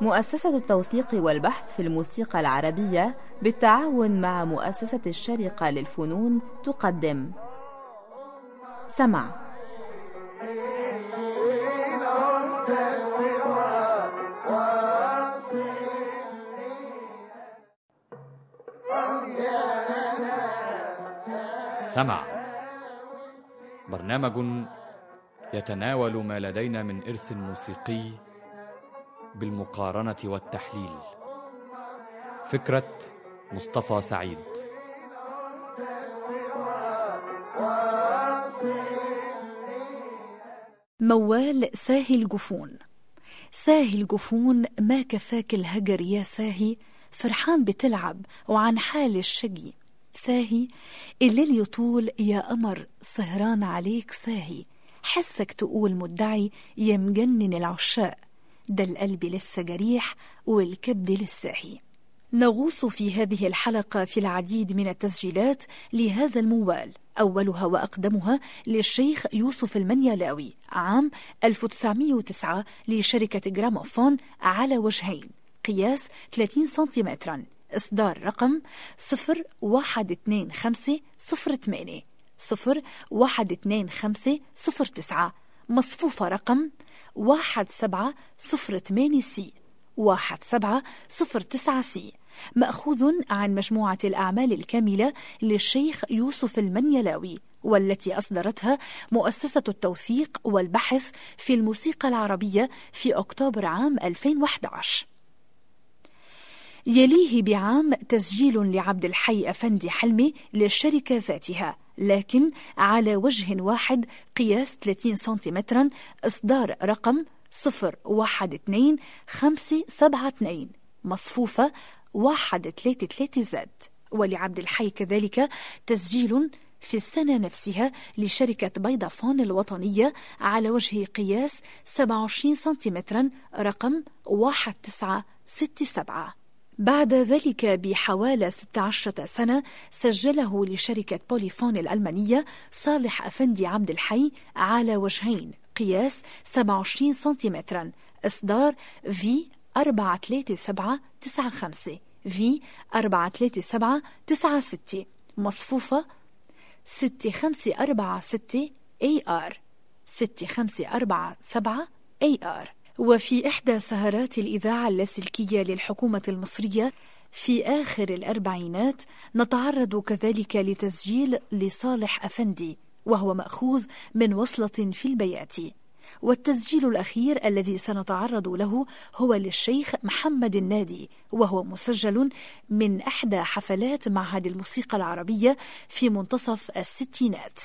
مؤسسة التوثيق والبحث في الموسيقى العربية بالتعاون مع مؤسسة الشارقة للفنون تقدم. سمع. سمع. برنامج يتناول ما لدينا من إرث موسيقي بالمقارنة والتحليل. فكرة مصطفى سعيد. موال ساهي الجفون. ساهي الجفون ما كفاك الهجر يا ساهي؟ فرحان بتلعب وعن حال الشقي ساهي الليل يطول يا قمر سهران عليك ساهي. حسك تقول مدعي يا مجنن العشاق ده القلب لسه جريح والكبد لسه نغوص في هذه الحلقة في العديد من التسجيلات لهذا الموال أولها وأقدمها للشيخ يوسف المنيلاوي عام 1909 لشركة جراموفون على وجهين قياس 30 سنتيمترا إصدار رقم 012508 012509 مصفوفة رقم واحد سبعة صفر ثمانية سي. واحد سبعة صفر تسعة سي. مأخوذ عن مجموعة الأعمال الكاملة للشيخ يوسف المنيلاوي والتي أصدرتها مؤسسة التوثيق والبحث في الموسيقى العربية في أكتوبر عام 2011 يليه بعام تسجيل لعبد الحي أفندي حلمي للشركة ذاتها. لكن على وجه واحد قياس 30 سنتيمترا إصدار رقم 012572 مصفوفة 133 زد ولعبد الحي كذلك تسجيل في السنة نفسها لشركة بيضافون الوطنية على وجه قياس 27 سنتيمترا رقم 1967 بعد ذلك بحوالي 16 سنة سجله لشركة بوليفون الألمانية صالح أفندي عبد الحي على وجهين قياس 27 سنتيمترا إصدار في 43795 في 43796 مصفوفة 6546 AR 6547 AR وفي إحدى سهرات الإذاعة اللاسلكية للحكومة المصرية في آخر الأربعينات نتعرض كذلك لتسجيل لصالح أفندي وهو مأخوذ من وصلة في البيات. والتسجيل الأخير الذي سنتعرض له هو للشيخ محمد النادي وهو مسجل من إحدى حفلات معهد الموسيقى العربية في منتصف الستينات.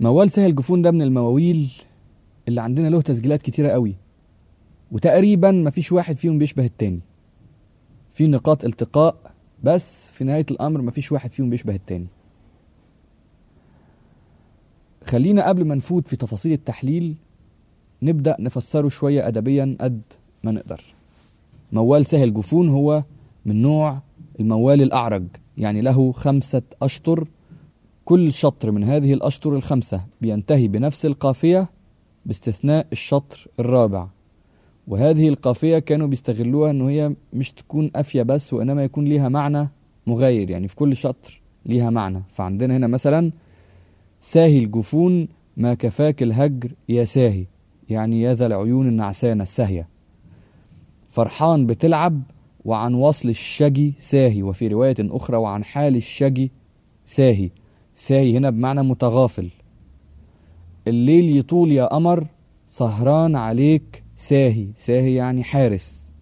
موال سهل جفون ده من المواويل اللي عندنا له تسجيلات كتيرة قوي. وتقريبا مفيش واحد فيهم بيشبه التاني. في نقاط التقاء بس في نهاية الأمر مفيش واحد فيهم بيشبه التاني. خلينا قبل ما نفوت في تفاصيل التحليل نبدأ نفسره شوية أدبيا قد ما نقدر. موال سهل جفون هو من نوع الموال الأعرج يعني له خمسة أشطر. كل شطر من هذه الأشطر الخمسة بينتهي بنفس القافية باستثناء الشطر الرابع. وهذه القافية كانوا بيستغلوها ان هي مش تكون قافية بس وإنما يكون ليها معنى مغاير يعني في كل شطر ليها معنى. فعندنا هنا مثلا ساهي الجفون ما كفاك الهجر يا ساهي يعني يا ذا العيون النعسانة الساهية فرحان بتلعب وعن وصل الشجي ساهي وفي رواية أخرى وعن حال الشجي ساهي. ساهي هنا بمعنى متغافل. الليل يطول يا قمر سهران عليك ساهي ساهي يعني حارس.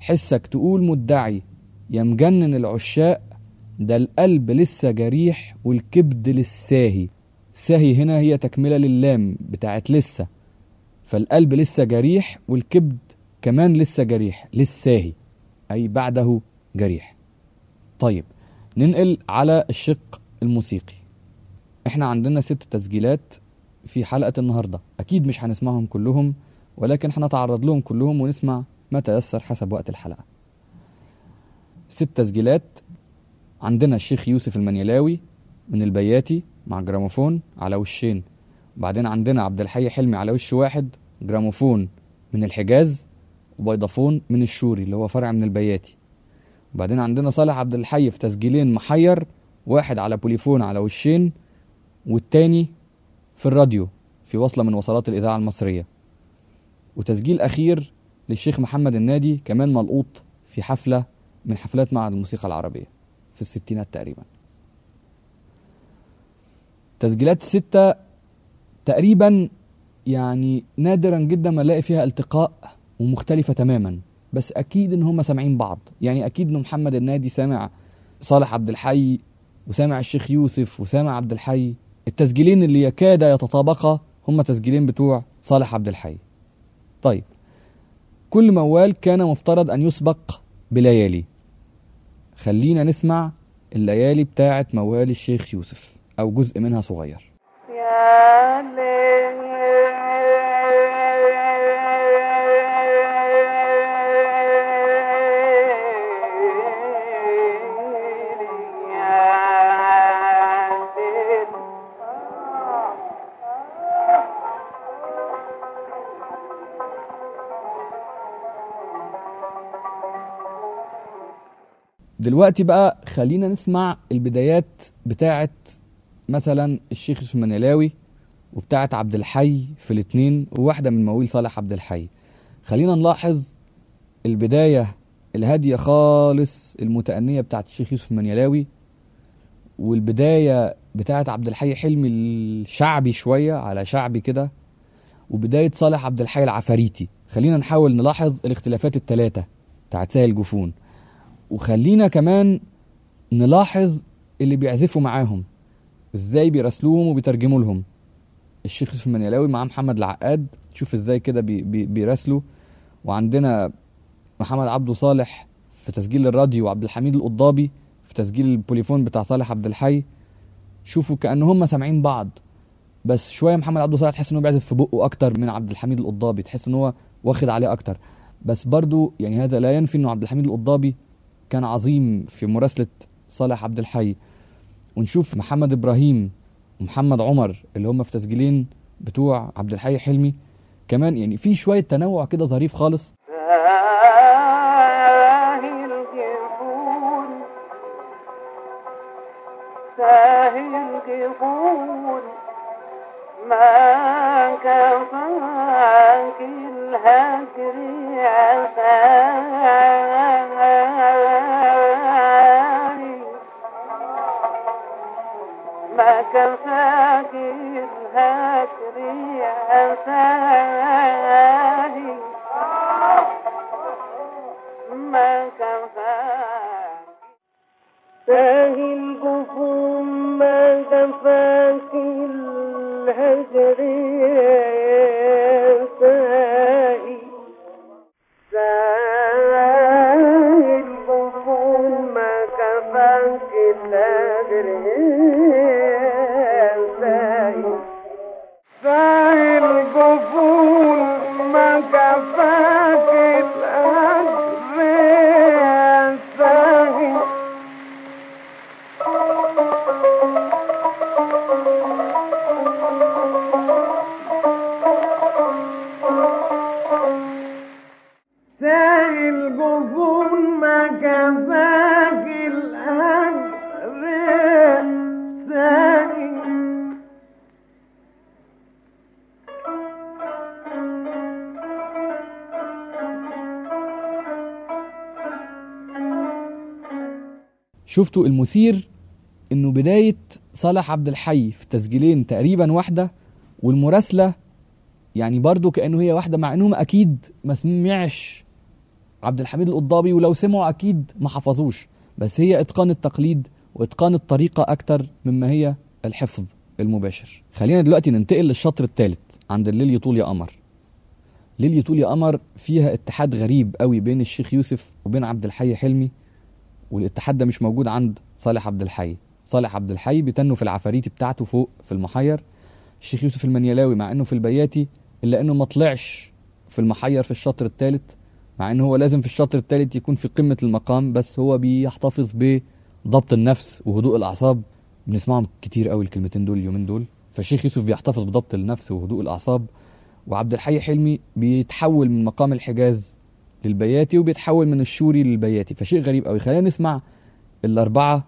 حسك تقول مدعي يا مجنن العشاق ده القلب لسه جريح والكبد للساهي. ساهي هنا هي تكملة للام بتاعت لسه. فالقلب لسه جريح والكبد كمان لسه جريح للساهي. أي بعده جريح. طيب ننقل على الشق الموسيقي. إحنا عندنا ست تسجيلات في حلقة النهاردة. أكيد مش هنسمعهم كلهم. ولكن هنتعرض لهم كلهم ونسمع ما تيسر حسب وقت الحلقة. ست تسجيلات عندنا الشيخ يوسف المنيلاوي من البياتي مع جراموفون على وشين. بعدين عندنا عبد الحي حلمي على وش واحد جراموفون من الحجاز وبيضافون من الشوري اللي هو فرع من البياتي. وبعدين عندنا صالح عبد الحي في تسجيلين محير واحد على بوليفون على وشين والتاني في الراديو في وصلة من وصلات الإذاعة المصرية. وتسجيل أخير للشيخ محمد النادي كمان ملقوط في حفلة من حفلات معهد الموسيقى العربية في الستينات تقريبا. تسجيلات الستة تقريبا يعني نادرا جدا ما الاقي فيها التقاء ومختلفة تماما بس أكيد إن هم سامعين بعض. يعني أكيد إن محمد النادي سامع صالح عبد الحي وسامع الشيخ يوسف وسامع عبد الحي. التسجيلين اللي يكاد يتطابقا هم تسجيلين بتوع صالح عبد الحي. طيب كل موال كان مفترض أن يسبق بليالي. خلينا نسمع الليالي بتاعه موال الشيخ يوسف أو جزء منها صغير. يا دلوقتي بقى خلينا نسمع البدايات بتاعه مثلا الشيخ يوسف المنيلاوي وبتاعه عبد الحي في الاتنين وواحدة من مواويل صالح عبد الحي. خلينا نلاحظ البداية الهادية خالص المتأنية بتاعه الشيخ يوسف المنيلاوي والبداية بتاعه عبد الحي حلمي الشعبي شوية على شعبي كده وبداية صالح عبد الحي العفاريتي. خلينا نحاول نلاحظ الاختلافات الثلاثه بتاعت سهل جفون وخلينا كمان نلاحظ اللي بيعزفوا معاهم. إزاي بيراسلوهم وبيترجموا لهم. الشيخ يوسف المنيلاوي مع محمد العقاد. شوف إزاي كده بي بي بيراسلوا وعندنا محمد عبده صالح في تسجيل الراديو وعبد الحميد القضابي في تسجيل البوليفون بتاع صالح عبد الحي. شوفوا كأن هم سامعين بعض. بس شوية محمد عبده صالح تحس ان هو بيعزف في بقه أكتر من عبد الحميد القضابي. تحس إن هو واخد عليه أكتر. بس برضو يعني هذا لا ينفي إنه عبد الحميد القضابي كان عظيم في مراسلة صالح عبد الحي. ونشوف محمد إبراهيم ومحمد عمر اللي هم في تسجيلين بتوع عبد الحي حلمي. كمان يعني في شوية تنوع كده ظريف خالص. شفتوا المثير إنه بداية صالح عبد الحي في تسجيلين تقريبا واحدة والمراسلة يعني برضو كأنه هي واحدة مع إنهم أكيد ما سمعش عبد الحميد القضابي ولو سمعوا أكيد ما حفظوش. بس هي إتقان التقليد وإتقان الطريقة أكتر مما هي الحفظ المباشر. خلينا دلوقتي ننتقل للشطر الثالث عند الليل يطول يا قمر. ليل يطول يا قمر فيها اتحاد غريب قوي بين الشيخ يوسف وبين عبد الحي حلمي. والاتحاد ده مش موجود عند صالح عبد الحي. صالح عبد الحي بيتنوا في العفاريت بتاعته فوق في المحير. الشيخ يوسف المنيلاوي مع إنه في البياتي إلا إنه ما طلعش في المحير في الشطر الثالث مع إنه هو لازم في الشطر الثالث يكون في قمة المقام بس هو بيحتفظ بضبط النفس وهدوء الأعصاب. بنسمعهم كتير قوي الكلمتين دول اليومين دول. فالشيخ يوسف بيحتفظ بضبط النفس وهدوء الأعصاب. وعبد الحي حلمي بيتحول من مقام الحجاز للبياتي وبيتحول من الشوري للبياتي. فشيء غريب قوي خلينا نسمع الأربعة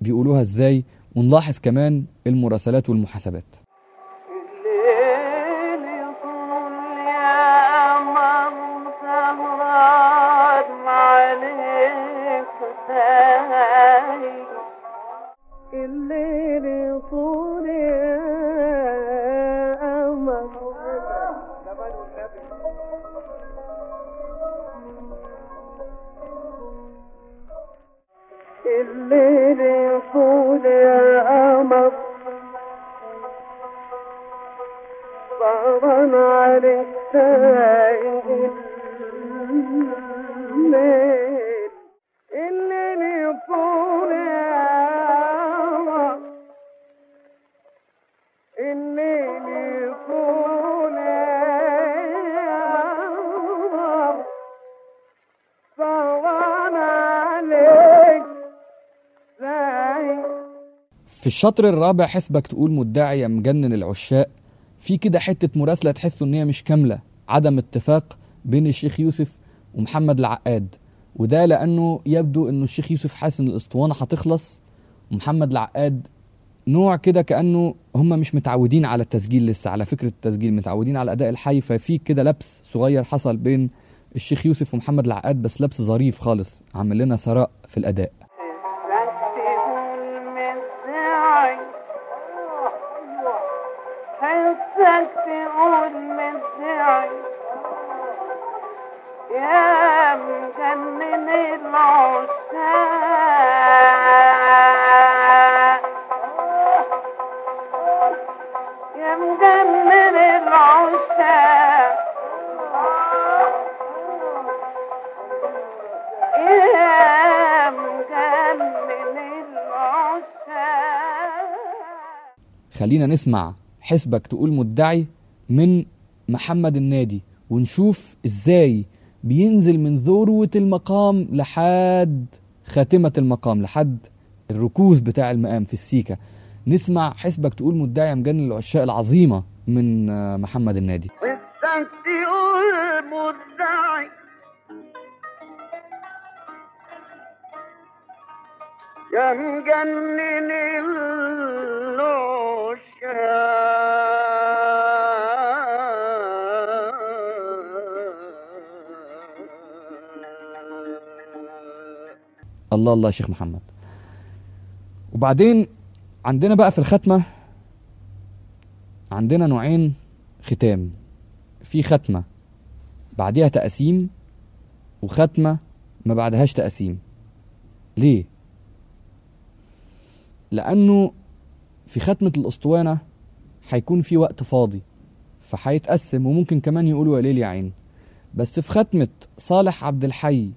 بيقولوها إزاي ونلاحظ كمان المراسلات والمحاسبات. في الشطر الرابع حسبك تقول مدعي يا مجنن العشاق في كده حتة مراسلة تحسوا إن هي مش كاملة. عدم اتفاق بين الشيخ يوسف ومحمد العقاد. وده لأنه يبدو إنه الشيخ يوسف حاسس إن الأسطوانة هتخلص. ومحمد العقاد نوع كده كأنه هم مش متعودين على التسجيل لسه على فكرة التسجيل متعودين على أداء الحي ففي كده لبس صغير حصل بين الشيخ يوسف ومحمد العقاد بس لبس ظريف خالص عمل لنا ثراء في الأداء. خلينا نسمع حسبك تقول مدعي من محمد النادي ونشوف إزاي بينزل من ذروة المقام لحد خاتمة المقام لحد الركوز بتاع المقام في السيكة نسمع حسبك تقول مدعي مجنن العشاق العظيمة من محمد النادي. يا مجنن الله الله يا شيخ محمد. وبعدين عندنا بقى في الختمة عندنا نوعين ختام. في ختمة بعدها تقسيم وختمة ما بعدهاش تقسيم. ليه؟ لأنه في ختمة الأسطوانة هيكون في وقت فاضي فهيتقسم وممكن كمان يقولوا يا ليل يا عين. بس في ختمة صالح عبد الحي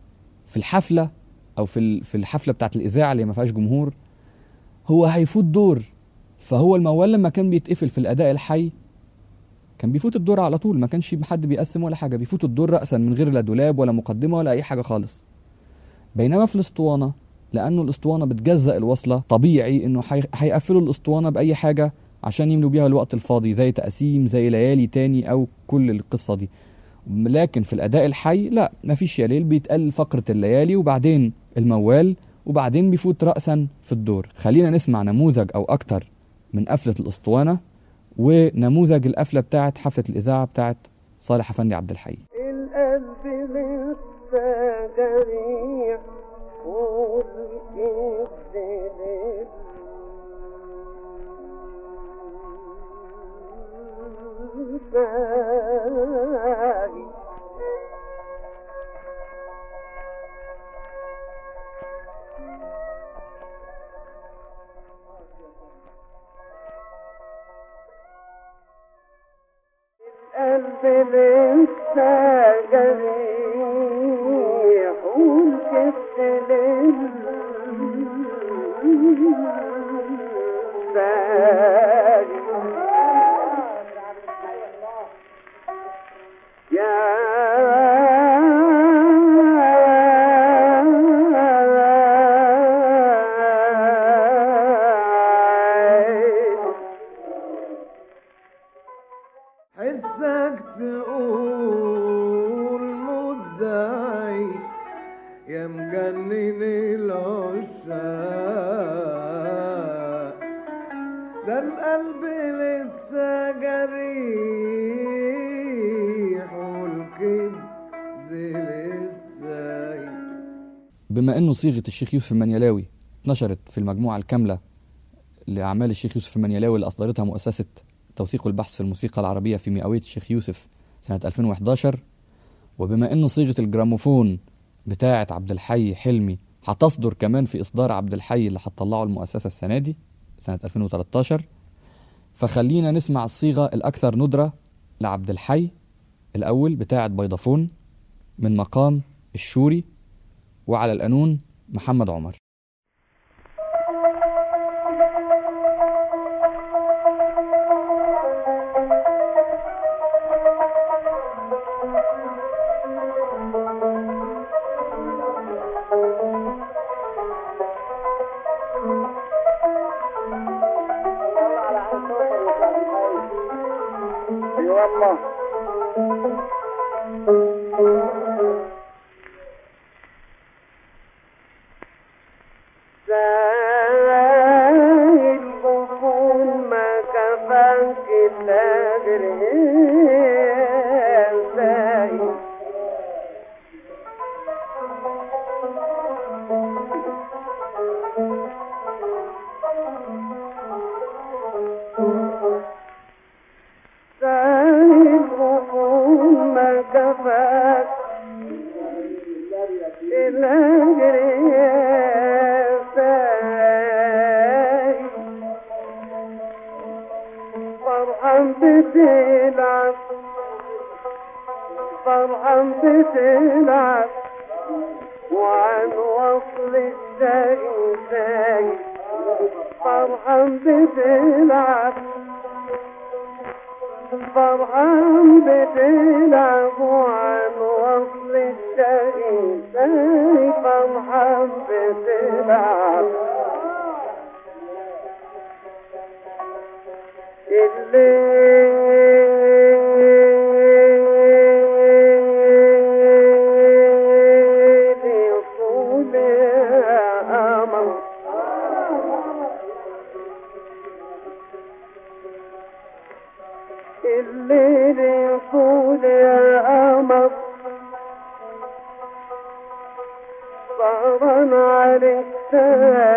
في الحفلة أو في في الحفلة بتاعت الإذاعة اللي ما فيهاش جمهور هو هيفوت دور. فهو الموال لما كان بيتقفل في الأداء الحي كان بيفوت الدور على طول. ما كانش حد بيقسم ولا حاجة بيفوت الدور رأسا من غير لا دولاب ولا مقدمة ولا أي حاجة خالص. بينما في الأسطوانة لأنه الأسطوانة بتجزأ الوصلة. طبيعي هي- هيقفلوا الأسطوانة بأي حاجة عشان يملوا بيها الوقت الفاضي زي تقسيم زي ليالي تاني أو كل القصة دي. لكن في الأداء الحي لا مفيش يا ليل بيتقل فقرة الليالي وبعدين الموال وبعدين بيفوت رأسا في الدور. خلينا نسمع نموذج أو أكتر من قفلة الأسطوانة ونموذج القفلة بتاعت حفلة الإذاعة بتاعت صالح أفندي عبد الحي. القلب Thank بما انه صيغة الشيخ يوسف المنيلاوي اتنشرت في المجموعة الكاملة لأعمال الشيخ يوسف المنيلاوي اللي أصدرتها مؤسسة توثيق والبحث في الموسيقى العربية في مئوية الشيخ يوسف سنة 2011 وبما أن صيغة الجراموفون بتاعة عبد الحي حلمي هتصدر كمان في إصدار عبد الحي اللي هتطلعه المؤسسة السنة دي سنة 2013 فخلينا نسمع الصيغة الأكثر ندرة لعبد الحي الأول بتاعة بيضافون من مقام الشوري وعلى القانون محمد عمر. بتلعب وعن وصل الشيء سايل فرحان بتلعب فرحان بتلعب وعن وصل الشيء سايل فرحان بتلعب الليل Director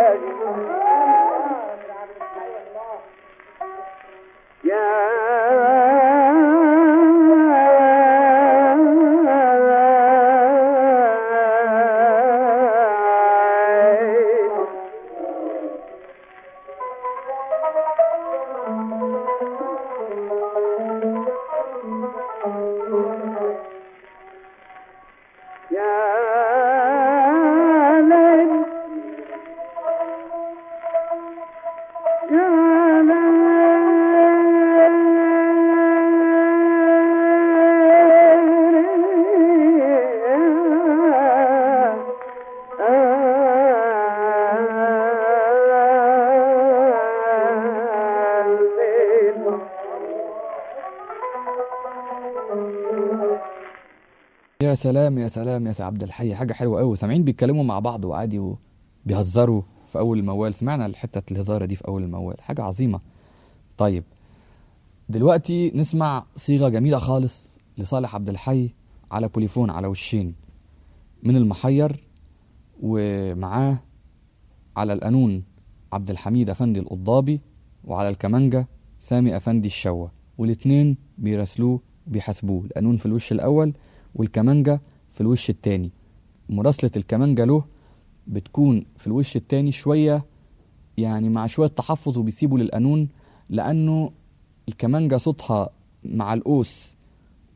سلام يا سلام يا عبد الحي حاجة حلوة قوي سامعين بيتكلموا مع بعض وعادي وبيهزروا في أول الموال. سمعنا الحته الهزارة دي في أول الموال. حاجة عظيمة. طيب دلوقتي نسمع صيغة جميلة خالص لصالح عبد الحي على بوليفون على وشين. من المحير ومعاه على القانون عبد الحميد أفندي القضابي وعلى الكمانجة سامي أفندي الشوى والاتنين بيراسلوه وبيحاسبوه القانون في الوش الأول والكمانجة في الوش التاني. مراسلة الكمانجة له بتكون في الوش التاني شوية يعني مع شوية تحفظ وبيسيبوا للقانون لأنه الكمانجة صوتها مع القوس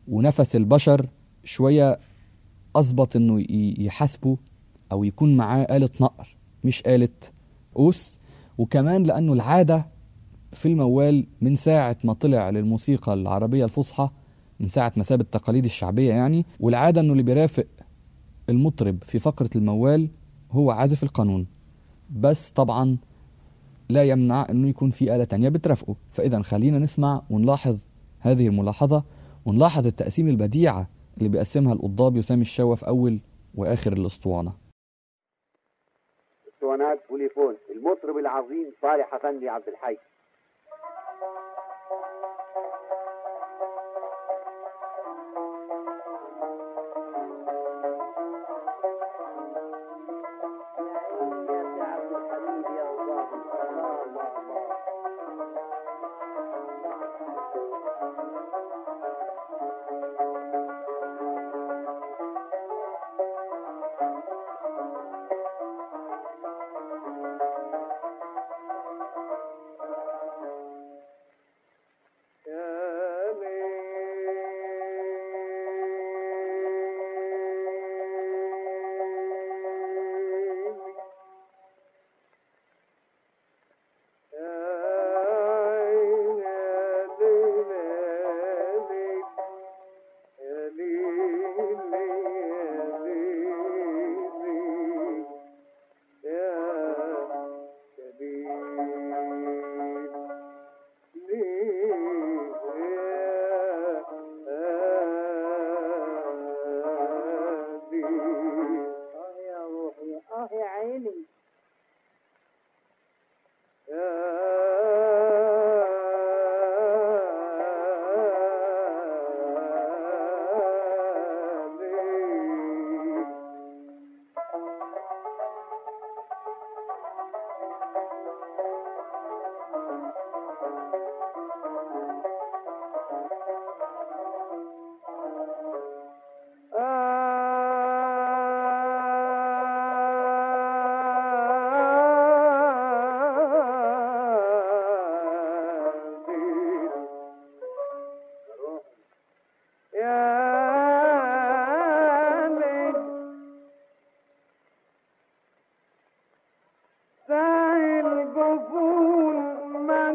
ونفس البشر شوية أظبط إنه يحاسبه أو يكون معاه آلة نقر مش آلة قوس. وكمان لأنه العادة في الموال من ساعة ما طلع للموسيقى العربية الفصحى من ساعة ما ساب التقاليد الشعبية يعني والعادة إنه اللي بيرافق المطرب في فقرة الموال هو عازف القانون. بس طبعا لا يمنع إنه يكون في آلة تانية بترافقه. فإذا خلينا نسمع ونلاحظ هذه الملاحظة ونلاحظ التقسيم البديعة اللي بيقسمها القضابي وسامي الشوا في أول وآخر الأسطوانة. أسطوانات بوليفون المطرب العظيم صالح أفندي عبد الحي.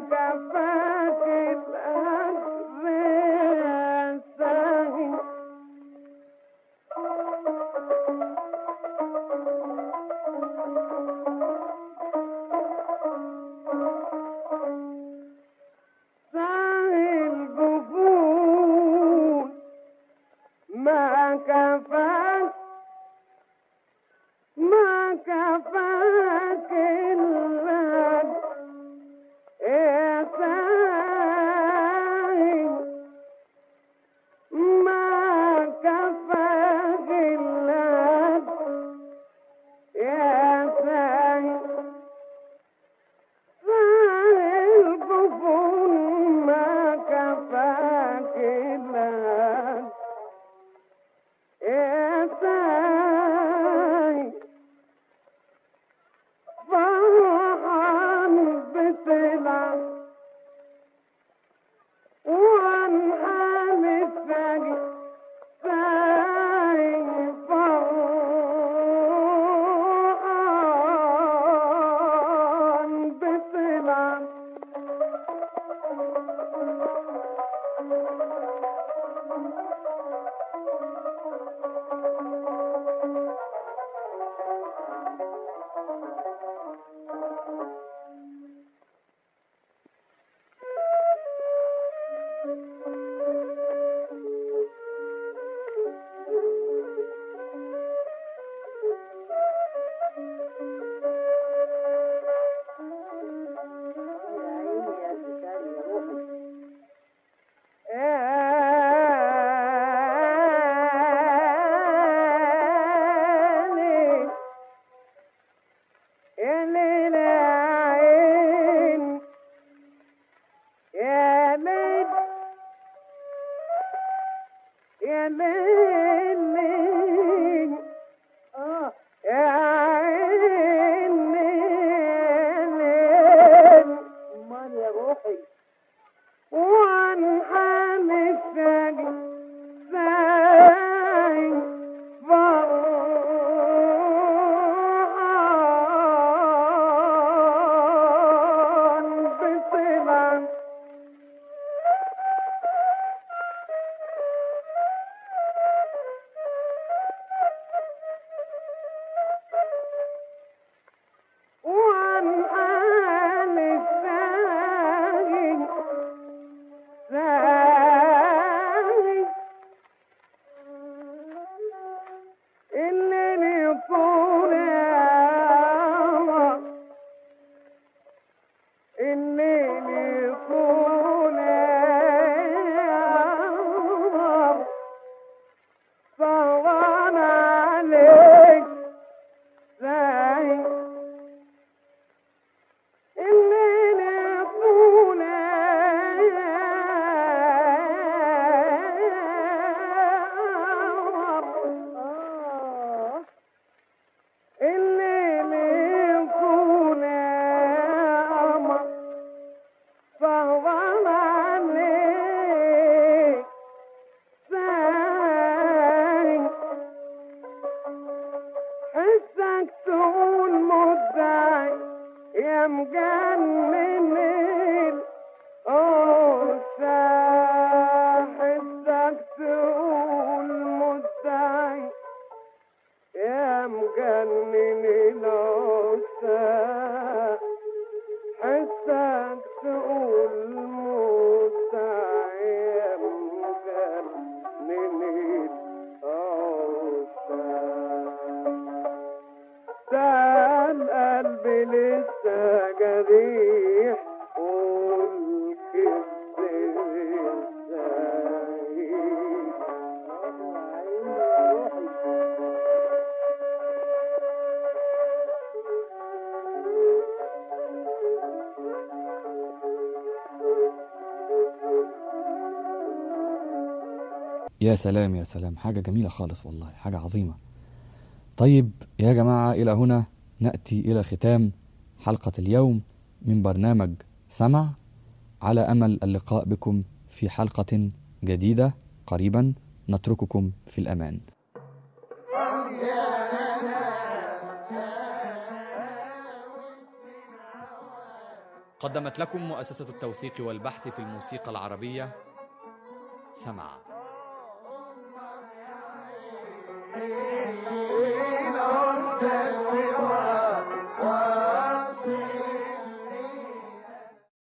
ما يا سلام يا سلام. حاجة جميلة خالص والله حاجة عظيمة. طيب يا جماعة إلى هنا نأتي إلى ختام حلقة اليوم من برنامج سمع على أمل اللقاء بكم في حلقة جديدة قريبا. نترككم في الأمان. قدمت لكم مؤسسة التوثيق والبحث في الموسيقى العربية سمع.